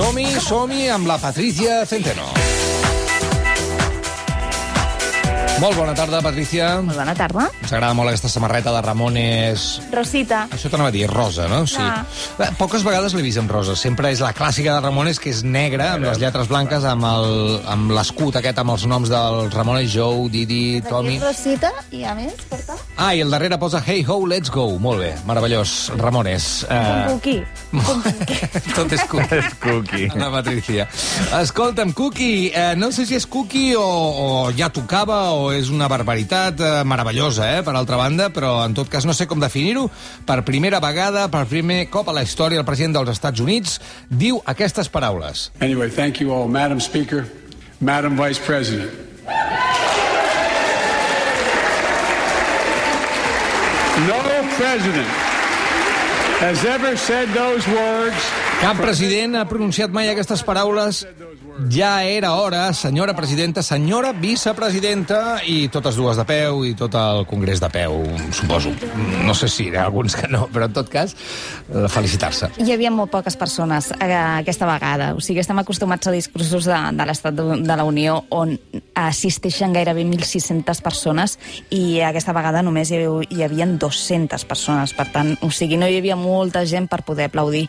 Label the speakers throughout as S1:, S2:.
S1: Som-hi, som-hi amb la Patricia Centeno. Molt bona tarda, Patricia.
S2: Molt bona tarda.
S1: Ens agrada molt aquesta samarreta de Ramones...
S2: Rosita.
S1: Això t'anava a dir, rosa, no? Sí.
S2: Ah.
S1: Bé, Poques vegades l'he vist amb rosa. Sempre és la clàssica de Ramones, que és negra, amb les lletres blanques, amb el- amb l'escut aquest, amb els noms dels Ramones, Joe, Didi, Tommy...
S2: Aquí és Rosita i a més porta
S1: Ah, i al darrere posa Hey Ho, Let's Go. Molt bé, meravellós. Ramones.
S2: un
S1: Eh,
S2: cuqui.
S1: tot és cookie.
S3: És cookie.
S1: La Patricia. Escolta'm, Cookie, eh, no sé si és Cookie o, o ja tocava o és una barbaritat eh, meravellosa, eh, per altra banda, però en tot cas no sé com definir-ho. Per primera vegada, per primer cop a la història, el president dels Estats Units diu aquestes paraules.
S4: Anyway, thank you all, Madam Speaker, Madam Vice President. No president has ever said those words
S1: Cap president ha pronunciat mai aquestes paraules. Ja era hora, senyora presidenta, senyora vicepresidenta, i totes dues de peu i tot el congrés de peu, suposo. No sé si hi ha alguns que no, però en tot cas, eh, felicitar-se.
S2: Hi havia molt poques persones eh, aquesta vegada. O sigui, estem acostumats a discursos de, de l'Estat de, la Unió on assisteixen gairebé 1.600 persones i aquesta vegada només hi, hi havia 200 persones. Per tant, o sigui, no hi havia molta gent per poder aplaudir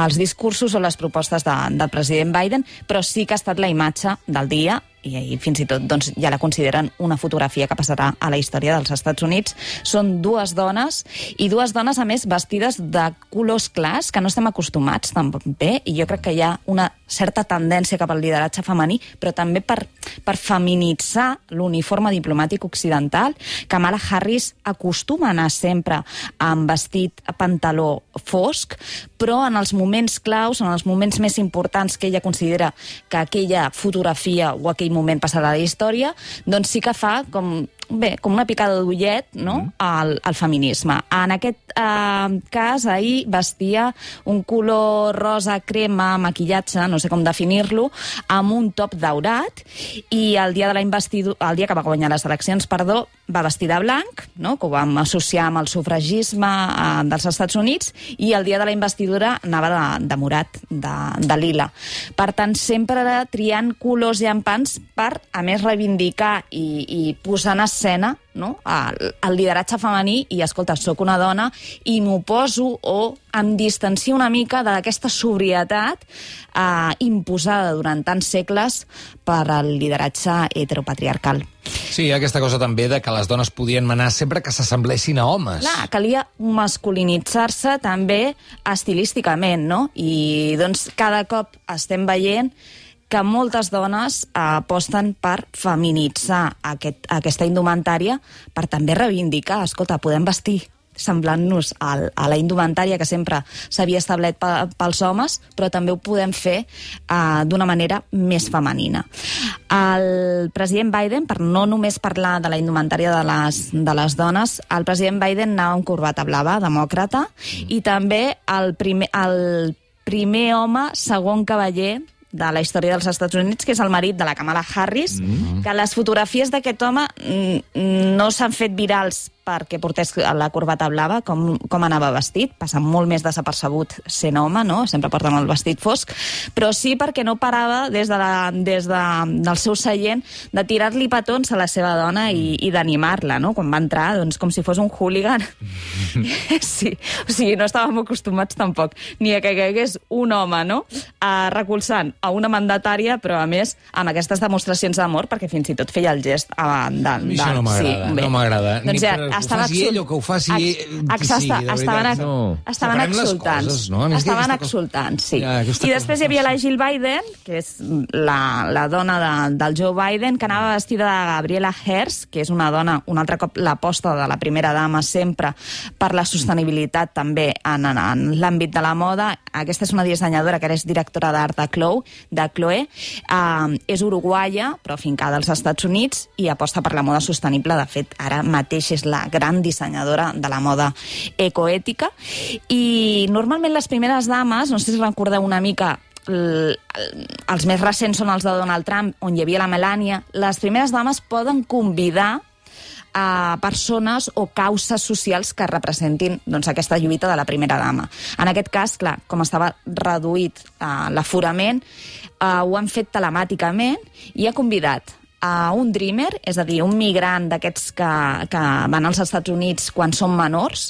S2: els discursos o les propostes de, del president Biden, però sí que ha estat la imatge del dia i, i fins i tot doncs, ja la consideren una fotografia que passarà a la història dels Estats Units. Són dues dones, i dues dones, a més, vestides de colors clars, que no estem acostumats també, i jo crec que hi ha una certa tendència cap al lideratge femení, però també per, per feminitzar l'uniforme diplomàtic occidental. Kamala Harris acostuma a anar sempre amb vestit pantaló fosc, però en els moments claus, en els moments més importants que ella considera que aquella fotografia o aquell moment passarà a la història, doncs sí que fa com bé, com una picada d'ullet no? al, al feminisme. En aquest eh, cas, ahir vestia un color rosa crema, maquillatge, no sé com definir-lo, amb un top daurat, i el dia, de la investidu... el dia que va guanyar les eleccions, perdó, va vestir de blanc, no? que ho vam associar amb el sufragisme eh, dels Estats Units, i el dia de la investidura anava de, de morat, de, de lila. Per tant, sempre triant colors llampants per, a més, reivindicar i, i posar en escena no? el, el lideratge femení i, escolta, sóc una dona i m'oposo o em distancio una mica d'aquesta sobrietat eh, imposada durant tants segles per al lideratge heteropatriarcal.
S1: Sí, aquesta cosa també de que les dones podien manar sempre que s'assemblessin a homes.
S2: Clar, calia masculinitzar-se també estilísticament, no? I doncs cada cop estem veient que moltes dones eh, aposten per feminitzar aquest, aquesta indumentària per també reivindicar, escolta, podem vestir semblant-nos a la indumentària que sempre s'havia establert pe- pels homes, però també ho podem fer eh, d'una manera més femenina. El president Biden, per no només parlar de la indumentària de les, de les dones, el president Biden anava amb corbata blava, demòcrata, i també el primer, el primer home, segon cavaller de la història dels Estats Units, que és el marit de la Kamala Harris, mm. que les fotografies d'aquest home mm, no s'han fet virals perquè portés la corbata blava, com, com anava vestit, passa molt més desapercebut sent home, no? sempre porten el vestit fosc, però sí perquè no parava des, de la, des de, del seu seient de tirar-li petons a la seva dona i, i d'animar-la, no? quan va entrar, doncs, com si fos un hooligan. sí, o sigui, no estàvem acostumats tampoc ni a que hi hagués un home no? a recolzant a una mandatària, però a més amb aquestes demostracions d'amor, perquè fins i tot feia el gest a, de,
S1: mi això no m'agrada,
S2: bé.
S1: no m'agrada.
S2: Doncs ja,
S1: que ho
S2: estaven
S1: faci ell o que ho faci
S2: ex-
S1: qui
S2: exacte,
S1: sigui, de
S2: estaven,
S1: veritat.
S2: ex-
S3: No.
S2: estaven exultants.
S1: coses, no?
S2: Estaven
S1: aquesta
S2: exultants, sí.
S1: Ja,
S2: I després hi havia la Jill Biden, que és la, la dona de, del Joe Biden, que anava vestida de Gabriela Hearst, que és una dona, un altre cop l'aposta de la primera dama sempre per la sostenibilitat també en, en, en l'àmbit de la moda. Aquesta és una dissenyadora que ara és directora d'art de Chloe, de Chloe. Uh, és uruguaia, però fincada als Estats Units, i aposta per la moda sostenible. De fet, ara mateix és la gran dissenyadora de la moda ecoètica. I normalment les primeres dames, no sé si recordeu una mica els més recents són els de Donald Trump, on hi havia la Melania, les primeres dames poden convidar a persones o causes socials que representin doncs, aquesta lluita de la primera dama. En aquest cas, clar, com estava reduït uh, l'aforament, uh, ho han fet telemàticament i ha convidat a un dreamer, és a dir, un migrant d'aquests que, que van als Estats Units quan són menors,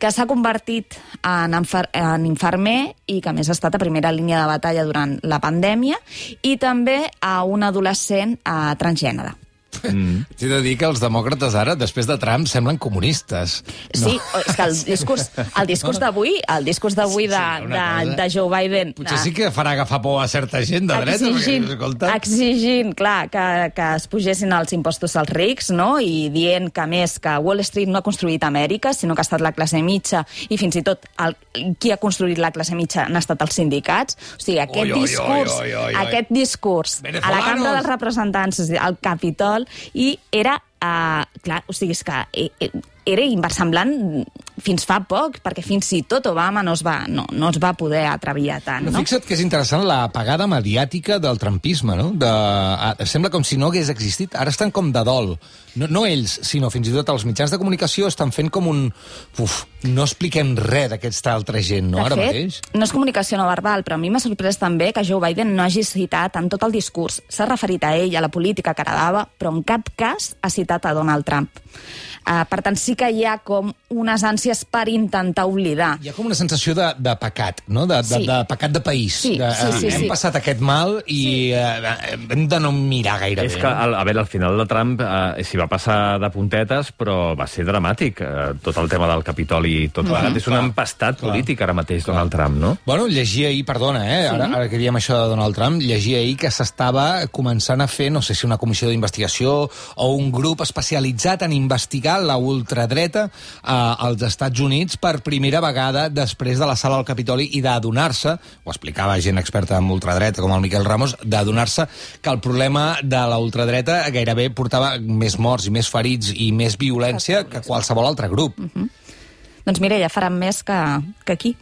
S2: que s'ha convertit en, en infermer i que més ha estat a primera línia de batalla durant la pandèmia, i també a un adolescent a transgènere.
S1: Mm. T'he de dir que els demòcrates ara, després de Trump, semblen comunistes.
S2: Sí, no. és que el discurs, el discurs d'avui, el discurs d'avui de,
S1: Sí, una
S2: de,
S1: cosa-
S2: de Joe Biden...
S1: Potser sí que farà agafar por a certa gent de dreta,
S2: exigint,
S1: perquè, escolta...
S2: exigint clar, que, que es pugessin els impostos als rics, no? i dient que, a més, que Wall Street no ha construït Amèrica, sinó que ha estat la classe mitja, i fins i tot el, qui ha construït la classe mitja han estat els sindicats. O sigui, aquest
S1: Oi, oi, oi,
S2: discurs,
S1: oi, oi, oi.
S2: aquest discurs a la! Cambra dels Representants, al Capitol, i era... Uh, clar, o sigui, és que eh, eh, era inversemblant fins fa poc, perquè fins i tot Obama no es va, no, no es va poder atrevir a tant,
S1: No,
S2: no?
S1: fixa't que és interessant la apagada mediàtica del trumpisme, no? De, a, sembla com si no hagués existit. Ara estan com de dol. No, no ells, sinó fins i tot els mitjans de comunicació estan fent com un... Uf, no expliquem res d'aquesta altra gent, no?
S2: De
S1: Ara
S2: fet,
S1: mateix.
S2: no és comunicació no verbal, però a mi m'ha sorprès també que Joe Biden no hagi citat en tot el discurs. S'ha referit a ell, a la política que heredava, però en cap cas ha citat a Donald Trump. Uh, per tant, sí que hi ha com unes ànsies per intentar oblidar.
S1: Hi ha com una sensació de, de pecat, no? De, de,
S2: Sí.
S1: de pecat de país.
S2: Sí,
S1: de,
S2: sí, sí,
S1: eh, hem
S2: sí.
S1: passat aquest mal i eh, hem de no mirar gaire
S3: És
S1: bé.
S3: que, a veure, al final de Trump eh, s'hi va passar de puntetes, però va ser dramàtic, eh, tot el tema del Capitoli i tot plegat. És un
S1: clar,
S3: empastat
S1: clar.
S3: polític ara mateix, Donald Trump, no?
S1: Bueno, llegia ahir, perdona, eh? Ara, ara que diem això de Donald Trump, llegia ahir que s'estava començant a fer, no sé si una comissió d'investigació o un grup especialitzat en investigar la ultradreta eh, als Estats Units per primera vegada després de la sala del Capitoli i d'adonar-se, ho explicava gent experta en ultradreta com el Miquel Ramos, d'adonar-se que el problema de la ultradreta gairebé portava més morts i més ferits i més violència que qualsevol altre grup.
S2: Doncs mira, ja faran més que, que aquí,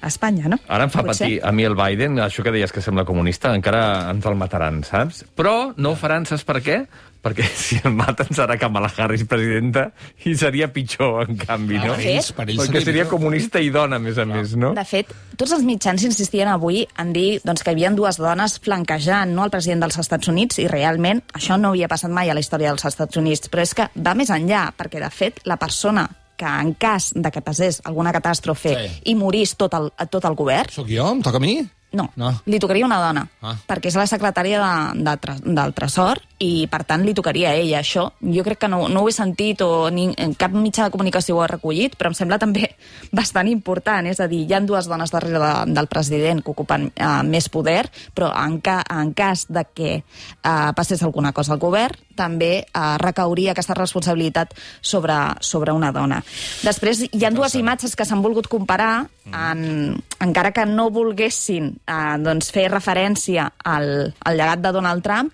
S2: a Espanya, no?
S3: Ara em fa
S2: Potser.
S3: patir a mi el Biden, això que deies que sembla comunista, encara ens el mataran, saps? Però no ho faran, saps per què? Perquè si el maten serà Kamala Harris presidenta i seria pitjor, en canvi, no?
S2: Per ells-
S1: per ells
S3: Perquè
S1: seria
S3: comunista i dona, a més a més, no?
S2: De fet, tots els mitjans insistien avui en dir doncs, que hi havia dues dones flanquejant no, el president dels Estats Units i realment això no havia passat mai a la història dels Estats Units. Però és que va més enllà, perquè de fet la persona que en cas de que passés alguna catàstrofe
S1: Sí.
S2: i morís tot el, tot el govern,
S1: Sóc jo? Em toca a mi?
S2: No,
S1: No.
S2: li tocaria una dona,
S1: Ah.
S2: perquè és la secretària de, de, tre- del Tresor i, per tant, li tocaria a ella. Això jo crec que no, no ho he sentit o ni, en cap mitjà de comunicació ho ha recollit, però em sembla també bastant important. És a dir, hi ha dues dones darrere de, del president que ocupen eh, més poder, però en, ca, en cas de que eh, passés alguna cosa al govern, també eh, recauria aquesta responsabilitat sobre, sobre una dona. Després, hi ha dues imatges que s'han volgut comparar, en, encara que no volguessin eh, doncs fer referència al, al llegat de Donald Trump,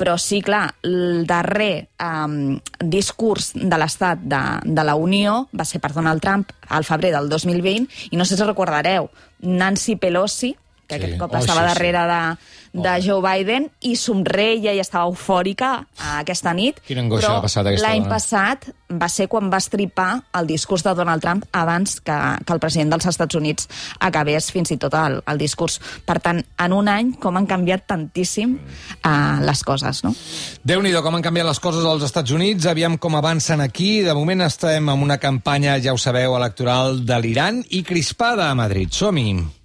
S2: però sí, clar, el darrer eh, discurs de l'estat de, de la Unió va ser per Donald Trump al febrer del 2020, i no sé si recordareu, Nancy Pelosi, que
S1: Sí.
S2: aquest cop
S1: Oh,
S2: estava
S1: sí, sí.
S2: darrere de, de Joe Biden, i somreia i estava eufòrica eh, aquesta nit.
S1: Quina angoixa
S2: però
S1: ha passat aquesta
S2: l'any passat va ser quan va estripar el discurs de Donald Trump abans que, que el president dels Estats Units acabés fins i tot el, el discurs. Per tant, en un any, com han canviat tantíssim uh, les coses, no?
S1: déu nhi com han canviat les coses als Estats Units, aviam com avancen aquí. De moment estem en una campanya, ja ho sabeu, electoral de l'Iran i crispada a Madrid. Som-hi.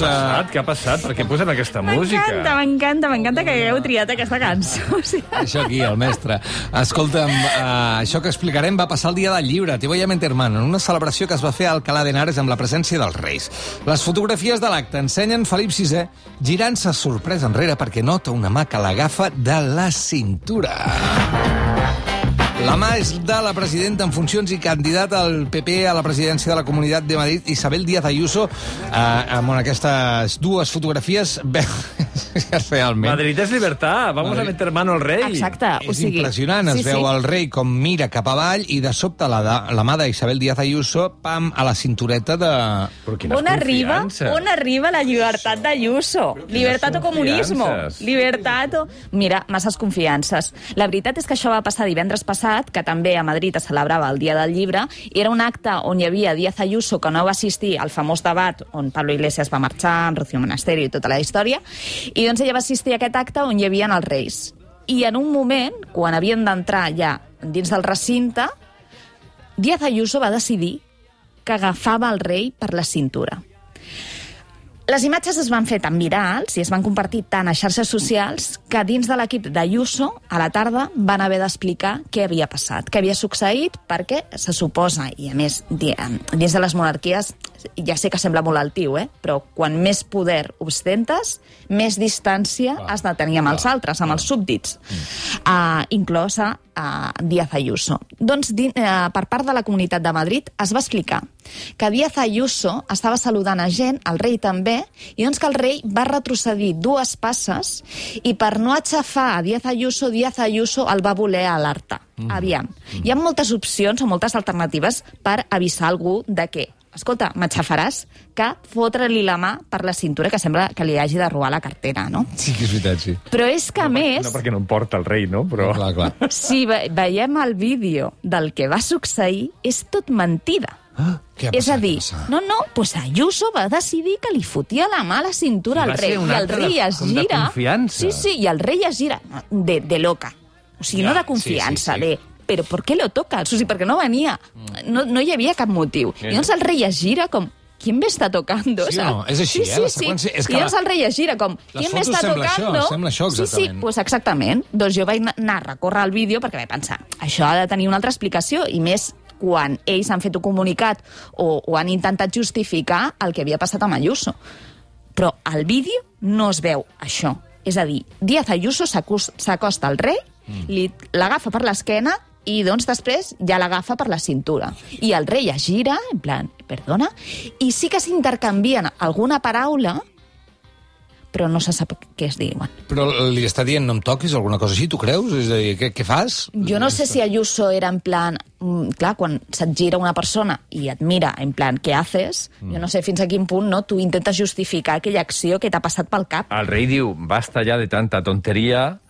S1: Doncs...
S3: Què ha passat? Què ha passat? Per què posen aquesta música?
S2: M'encanta, m'encanta, m'encanta que hagueu triat aquesta cançó. O sigui,
S1: Això aquí, el mestre. Escolta'm, uh, això que explicarem va passar el dia del llibre, Te voy a meter mano, en una celebració que es va fer a Alcalá de Henares amb la presència dels reis. Les fotografies de l'acte ensenyen Felip VI girant-se sorprès enrere perquè nota una mà que l'agafa de la cintura. La mà és de la presidenta en funcions i candidata al PP a la presidència de la Comunitat de Madrid, Isabel Díaz Ayuso, eh, amb aquestes dues fotografies, bé, realment...
S3: Madrid es libertad, vamos
S1: Madrid.
S3: a meter mano al rey.
S2: Exacte, o
S1: És
S2: sigui...
S1: impressionant, es
S2: sí,
S1: veu
S2: sí.
S1: el rei com mira cap avall i de sobte la, de, la mà d'Isabel Díaz Ayuso, pam, a la cintureta de...
S3: Però quines
S2: On arriba, on arriba la llibertat d'Ayuso? Libertat o comunismo? Libertat o... Mira, masses confiances. La veritat és que això va passar divendres passat, que també a Madrid es celebrava el Dia del Llibre, era un acte on hi havia Díaz Ayuso, que no va assistir al famós debat on Pablo Iglesias va marxar, amb Rocío Monasterio i tota la història, i doncs ella va assistir a aquest acte on hi havia els reis. I en un moment, quan havien d'entrar ja dins del recinte, Díaz Ayuso va decidir que agafava el rei per la cintura. Les imatges es van fer tan virals i es van compartir tant a xarxes socials que dins de l'equip d'Ayuso, a la tarda, van haver d'explicar què havia passat, què havia succeït, perquè se suposa, i a més, eh, dins de les monarquies, ja sé que sembla molt altiu, eh? però quan més poder ostentes, més distància has de tenir amb els altres, amb els súbdits, uh, inclosa uh, Díaz Ayuso. Doncs, uh, per part de la Comunitat de Madrid, es va explicar que Díaz Ayuso estava saludant a gent, el rei també, i doncs que el rei va retrocedir dues passes i per no aixafar a Díaz Ayuso, Díaz Ayuso el va voler alertar. Mm. Aviam, hi ha moltes opcions o moltes alternatives per avisar algú de que escolta, m'aixafaràs, que fotre-li la mà per la cintura, que sembla que li hagi de robar la cartera, no?
S1: Sí que és veritat, sí.
S2: Però és que, a més...
S3: No perquè no em porta el rei, no? Però...
S1: Clar, clar.
S2: Si ve veiem el vídeo del que va succeir, és tot mentida.
S1: Ah, què ha
S2: és a dir, no, no, pues Ayuso va decidir que li fotia la mà a la cintura al rei. I el rei es gira...
S3: confiança.
S2: Sí, sí, i el rei es gira de, de loca. O sigui,
S1: Ja,
S2: no de
S1: sí,
S2: confiança,
S1: sí, sí.
S2: de però per què lo toca? O sigui, perquè no venia. No, no hi havia cap motiu. I llavors el rei es gira com ¿Quién me está tocando?
S1: Sí o no? És així,
S2: sí,
S1: eh?
S2: Sí,
S1: La
S2: sí.
S1: seqüència- és que
S2: I llavors
S1: la-
S2: el rei es gira com
S1: Les
S2: ¿Quién me
S1: sembla
S2: tocando?
S1: això, sembla això,
S2: Sí, sí,
S1: exactament.
S2: pues exactament. Doncs jo vaig anar a recórrer el vídeo perquè vaig pensar, això ha de tenir una altra explicació, i més quan ells han fet un comunicat o, o han intentat justificar el que havia passat amb Ayuso. Però al vídeo no es veu això. És a dir, Díaz Ayuso s'acosta al rei, li l'agafa per l'esquena i doncs després ja l'agafa per la cintura. I el rei es gira, en plan, perdona, i sí que s'intercanvien alguna paraula, però no se sap què es diuen.
S1: Però li està dient no em toquis, alguna cosa així, tu creus? És a dir, què, què fas?
S2: Jo no sé si Ayuso era en plan... mm, Clar, quan se't gira una persona i et mira en plan, què haces? Jo no sé fins a quin punt no tu intentes justificar aquella acció que t'ha passat pel cap.
S3: El rei diu, basta ya de tanta tontería,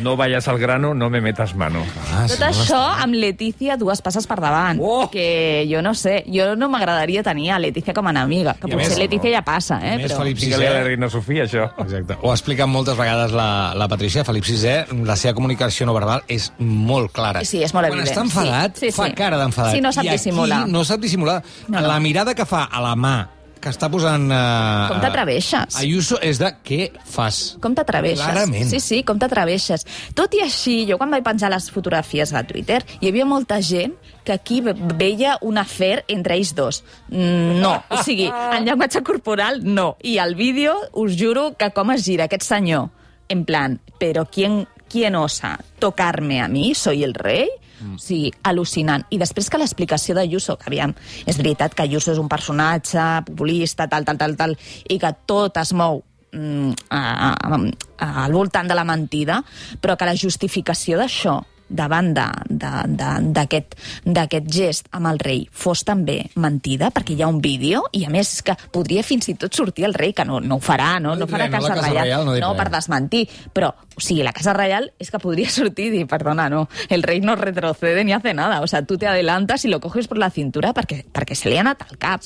S3: no vayas al grano, no me metas mano.
S1: Ah,
S2: Tot això amb Letícia dues passes per davant.
S3: Oh!
S2: Que jo no sé, jo no m'agradaria tenir a Letícia com a enemiga. Que
S1: I
S2: potser
S1: més-
S2: Letícia ja passa, eh?
S1: més,
S2: Però...
S1: Felip
S3: Digue-li a la
S1: VI...
S3: reina Sofia, això.
S1: Exacte. Ho ha explicat moltes vegades la, la Patricia. Felip VI, la seva comunicació no verbal és molt clara.
S2: Sí, és molt
S1: Quan
S2: evident.
S1: està enfadat,
S2: Sí, sí,
S1: fa
S2: sí.
S1: cara d'enfadat.
S2: Sí, no sap
S1: I
S2: dissimular.
S1: no sap dissimular.
S2: No, no.
S1: La mirada que fa a la mà que està posant... Uh,
S2: Com t'atreveixes?
S1: Ayuso és de què fas?
S2: Com t'atreveixes?
S1: Clarament.
S2: Sí, sí, com t'atreveixes. Tot i així, jo quan vaig penjar les fotografies a Twitter, hi havia molta gent que aquí ve- veia un afer entre ells dos. Mm, No, o sigui, en llenguatge corporal, no. I al vídeo, us juro que com es gira aquest senyor, en plan, però ¿quién, quién osa tocarme a mi? Soy el rei? Mm. O sigui, al·lucinant. I després que l'explicació d'Ayuso, que aviam, és veritat que Ayuso és un personatge populista, tal, tal, tal, tal, i que tot es mou mm, a- a- a- al voltant de la mentida, però que la justificació d'això davant d'aquest d'aquest gest amb el rei fos també mentida, perquè hi ha un vídeo i a més és que podria fins i tot sortir el rei, que no, no ho farà, no,
S1: No
S2: no, farà
S1: res, no,
S2: Casa,
S1: Casa
S2: Reial,
S1: Reial no
S2: no per desmentir, però o sigui, la Casa Reial és que podria sortir i dir, perdona, no, el rei no retrocede ni hace nada, o sea, tú te adelantas y lo coges por la cintura perquè, perquè se li ha anat al cap.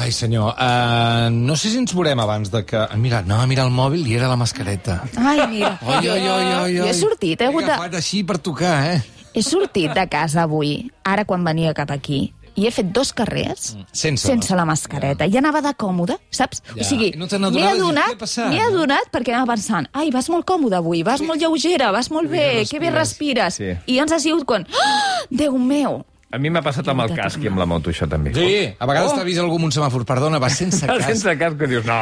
S1: Ai, senyor, uh, no sé si ens veurem abans de que... Mira, anava a mirar el mòbil i era la mascareta.
S2: Ai, mira,
S1: Oi, oi, oi, oi,
S2: jo he sortit, he hagut de...
S1: agafat així per tocar, eh?
S2: He sortit de casa avui, ara quan venia cap aquí, i he fet dos carrers
S1: Mm, sense
S2: sense la mascareta. I anava de còmode, saps?
S1: Ja.
S2: O sigui,
S1: I no
S2: m'he adonat,
S1: què ha passat,
S2: m'he adonat perquè anava pensant ai, vas molt còmode avui, vas molt lleugera, vas molt
S1: bé que
S2: bé respires.
S3: Sí.
S2: I llavors ha sigut quan... Oh, Déu meu!
S3: A mi m'ha passat amb el casc i amb la moto, això també.
S1: Sí, a vegades
S3: Oh.
S1: t'ha vist algú amb un semàfor. Perdona, vas sense
S3: Vas
S1: cas.
S3: Sense casc, que dius, no...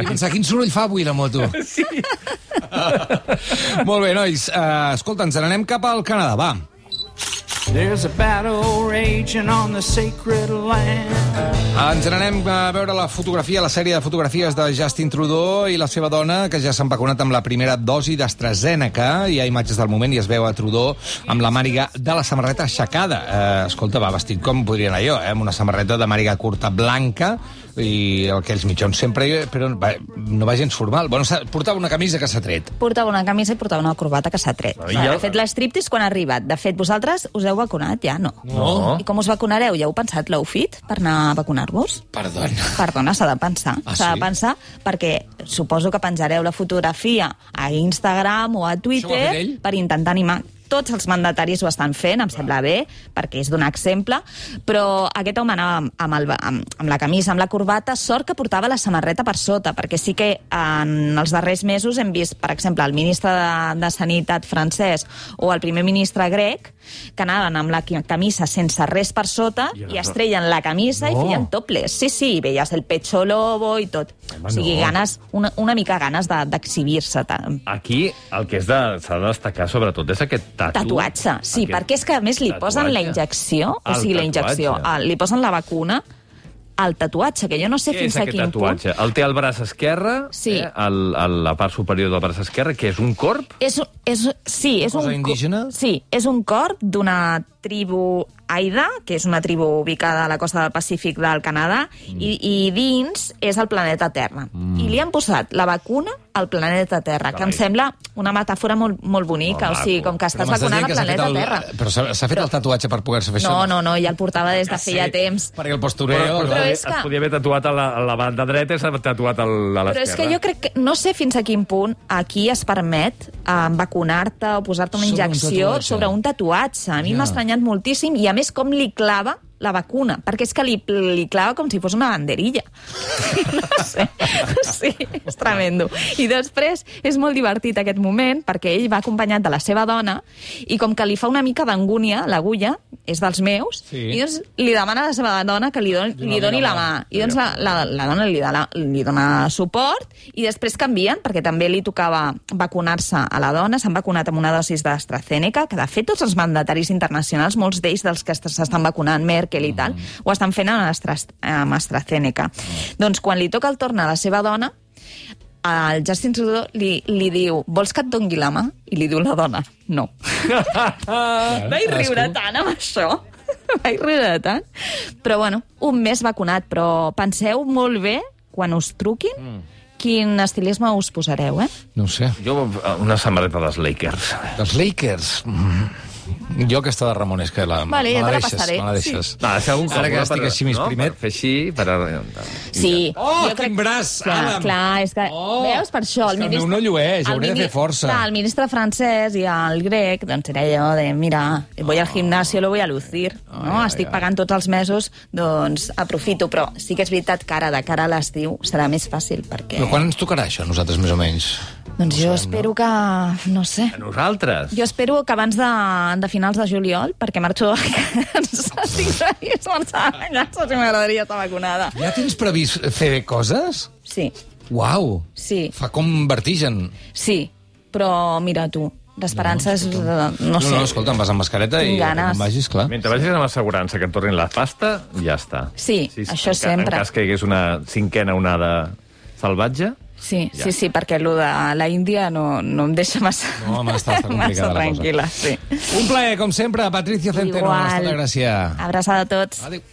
S1: I pensar, quin soroll fa avui la moto?
S3: Sí.
S1: Molt bé, nois. Uh, escolta, ens n'anem cap al Canadà, va.
S5: There's a battle raging on the sacred land.
S1: Ens n'anem a veure la fotografia, la sèrie de fotografies de Justin Trudeau i la seva dona, que ja s'han vacunat amb la primera dosi d'AstraZeneca. Hi ha imatges del moment i es veu a Trudeau amb la màniga de la samarreta aixecada. Eh, escolta, va vestit com podria anar jo, eh, amb una samarreta de màniga curta blanca i aquells mitjons sempre, però va, no va gens formal. Bueno, portava una camisa que s'ha tret.
S2: Portava una camisa i portava una corbata que s'ha tret.
S3: Ja-
S2: Ha fet l'estriptis quan ha arribat. De fet, vosaltres us heu vacunat, ja? No.
S3: No.
S2: I com us vacunareu? Ja heu pensat l'heu fet per anar a vacunar-vos?
S1: Perdona.
S2: Perdona, s'ha de pensar.
S1: Ah,
S2: s'ha
S1: sí?
S2: de pensar perquè suposo que penjareu la fotografia a Instagram o a Twitter per intentar animar tots els mandataris ho estan fent, em sembla bé, perquè és donar exemple, però aquest home anava amb, amb, el, amb, amb la camisa, amb la corbata, sort que portava la samarreta per sota, perquè sí que en els darrers mesos hem vist, per exemple, el ministre de, de Sanitat francès o el primer ministre grec, que anaven amb la camisa sense res per sota
S3: I
S2: i,
S3: aleshores-
S2: es treien la camisa
S3: No.
S2: i feien topless. Sí, sí, veies el pecho lobo i tot.
S3: Home,
S2: o sigui,
S3: no.
S2: ganes, una, una mica ganes de- d'exhibir-se. De,
S3: Aquí el que és de- s'ha de destacar sobretot és aquest tatu.
S2: Tatuatge, sí,
S3: Aquest
S2: perquè és que a més li posen la
S3: tatuatge.
S2: injecció, o
S3: El
S2: sigui, la injecció,
S3: tatuatge.
S2: el, li posen la vacuna al tatuatge, que jo no sé
S3: Què
S2: fins a quin
S3: tatuatge? El té al braç esquerre,
S2: Sí.
S3: eh, al, a la part superior del braç esquerre, que és un corp.
S2: punt. És, és, sí, és un,
S1: indígena?
S2: Sí, és un corp d'una tribu Aida, que és una tribu ubicada a la costa del Pacífic del Canadà,
S3: Mm.
S2: i, i dins és el planeta Terra. I li han posat la vacuna al planeta Terra, que em
S3: Carai.
S2: sembla una metàfora molt, molt bonica,
S3: Molt
S2: o sigui, com que estàs
S1: Però
S2: vacunant
S1: fet
S2: planeta
S1: el-
S2: Terra.
S1: Però s'ha fet el tatuatge per poder-se fer
S2: No,
S1: això?
S2: no, no, ja el portava des de feia temps.
S1: Perquè el postureo...
S3: Però,
S2: Però
S3: però
S2: és
S3: es
S2: que-
S3: podia haver tatuat a la, a la banda dreta i s'ha tatuat a l'esquerra.
S2: Però és que jo crec que... No sé fins a quin punt aquí es permet eh, vacunar-te o posar-te una
S1: Sobre un
S2: injecció
S1: tatuatge.
S2: sobre un tatuatge. A mi
S1: Ja.
S2: m'ha estranyat moltíssim i, a més, com li clava la vacuna, perquè és que li, li clava com si fos una banderilla. No sé, sí, és tremendo. I després és molt divertit aquest moment perquè ell va acompanyat de la seva dona i com que li fa una mica d'angúnia, l'agulla, és dels meus,
S1: Sí.
S2: i doncs li demana a la seva dona que li doni, li doni la mà. I doncs la, la, la dona li, dona, li dona suport i després canvien, perquè també li tocava vacunar-se a la dona, s'han vacunat amb una dosis d'AstraZeneca, que de fet tots els mandataris internacionals, molts d'ells dels que est- s'estan vacunant, Merkel i tal, ho estan fent amb, Astra, amb AstraZeneca. Doncs quan li toca el torn a la seva dona, el Justin Trudeau li, li diu vols que et dongui la mà? I li diu la dona, no. Vaig riure tant amb això. Vaig riure tant. Però bueno, un mes vacunat, però penseu molt bé, quan us truquin,
S3: Mm.
S2: quin estilisme us posareu, eh?
S1: No ho sé.
S3: Jo, una samarreta dels Lakers.
S1: Dels Lakers... Mm. Jo aquesta de Ramones, que la,
S2: Vale,
S1: me
S2: ja
S1: la deixes,
S2: passaré.
S1: me la deixes.
S3: No, ha de ser algun
S1: Ara que estic
S3: per-
S1: així més
S3: no?
S1: primet...
S3: Per fer així, per...
S2: Sí.
S1: Oh,
S2: Jo
S1: quin braç,
S2: Clar,
S1: Adam!
S2: clar, és que...
S1: Oh,
S2: veus, per això...
S1: és que el meu no llueix,
S2: el
S1: hauré de
S2: mini-
S1: fer força.
S2: Clar, el ministre francès i el grec, doncs era allò de, mira, voy al gimnasio, lo voy a lucir, no?
S1: ai,
S2: Estic
S1: ai.
S2: pagant tots els mesos, doncs aprofito, però sí que és veritat que ara, de cara a l'estiu, serà més fàcil, perquè...
S1: Però quan ens tocarà això, nosaltres, més o menys?
S2: Doncs jo espero que... No sé.
S3: A nosaltres.
S2: Jo espero que abans de, de finals de juliol, perquè marxo de vacances, estic previst marxar de vacances i m'agradaria estar vacunada.
S1: Ja tens previst fer coses?
S2: Sí,
S1: Uau!
S2: sí,
S1: Fa com vertigen.
S2: sí, però mira tu, l'esperança és... No, no sé.
S1: No, no, escolta, em vas amb mascareta
S2: Tinc
S1: i
S2: ganes.
S1: quan vagis, clar.
S3: Mentre vagis amb assegurança que et tornin la pasta, ja està.
S2: Sí, això
S3: en,
S2: sempre.
S3: En cas que hi hagués una cinquena onada salvatge,
S2: Sí,
S3: Ja.
S2: sí, sí, perquè allò de la Índia no, no em deixa massa,
S1: No, home, està- està
S2: massa tranquil·la. Sí.
S1: Un plaer, com sempre, Patricia Centeno.
S2: Igual.
S1: Gràcia.
S2: Abraçada a tots.
S1: Adéu.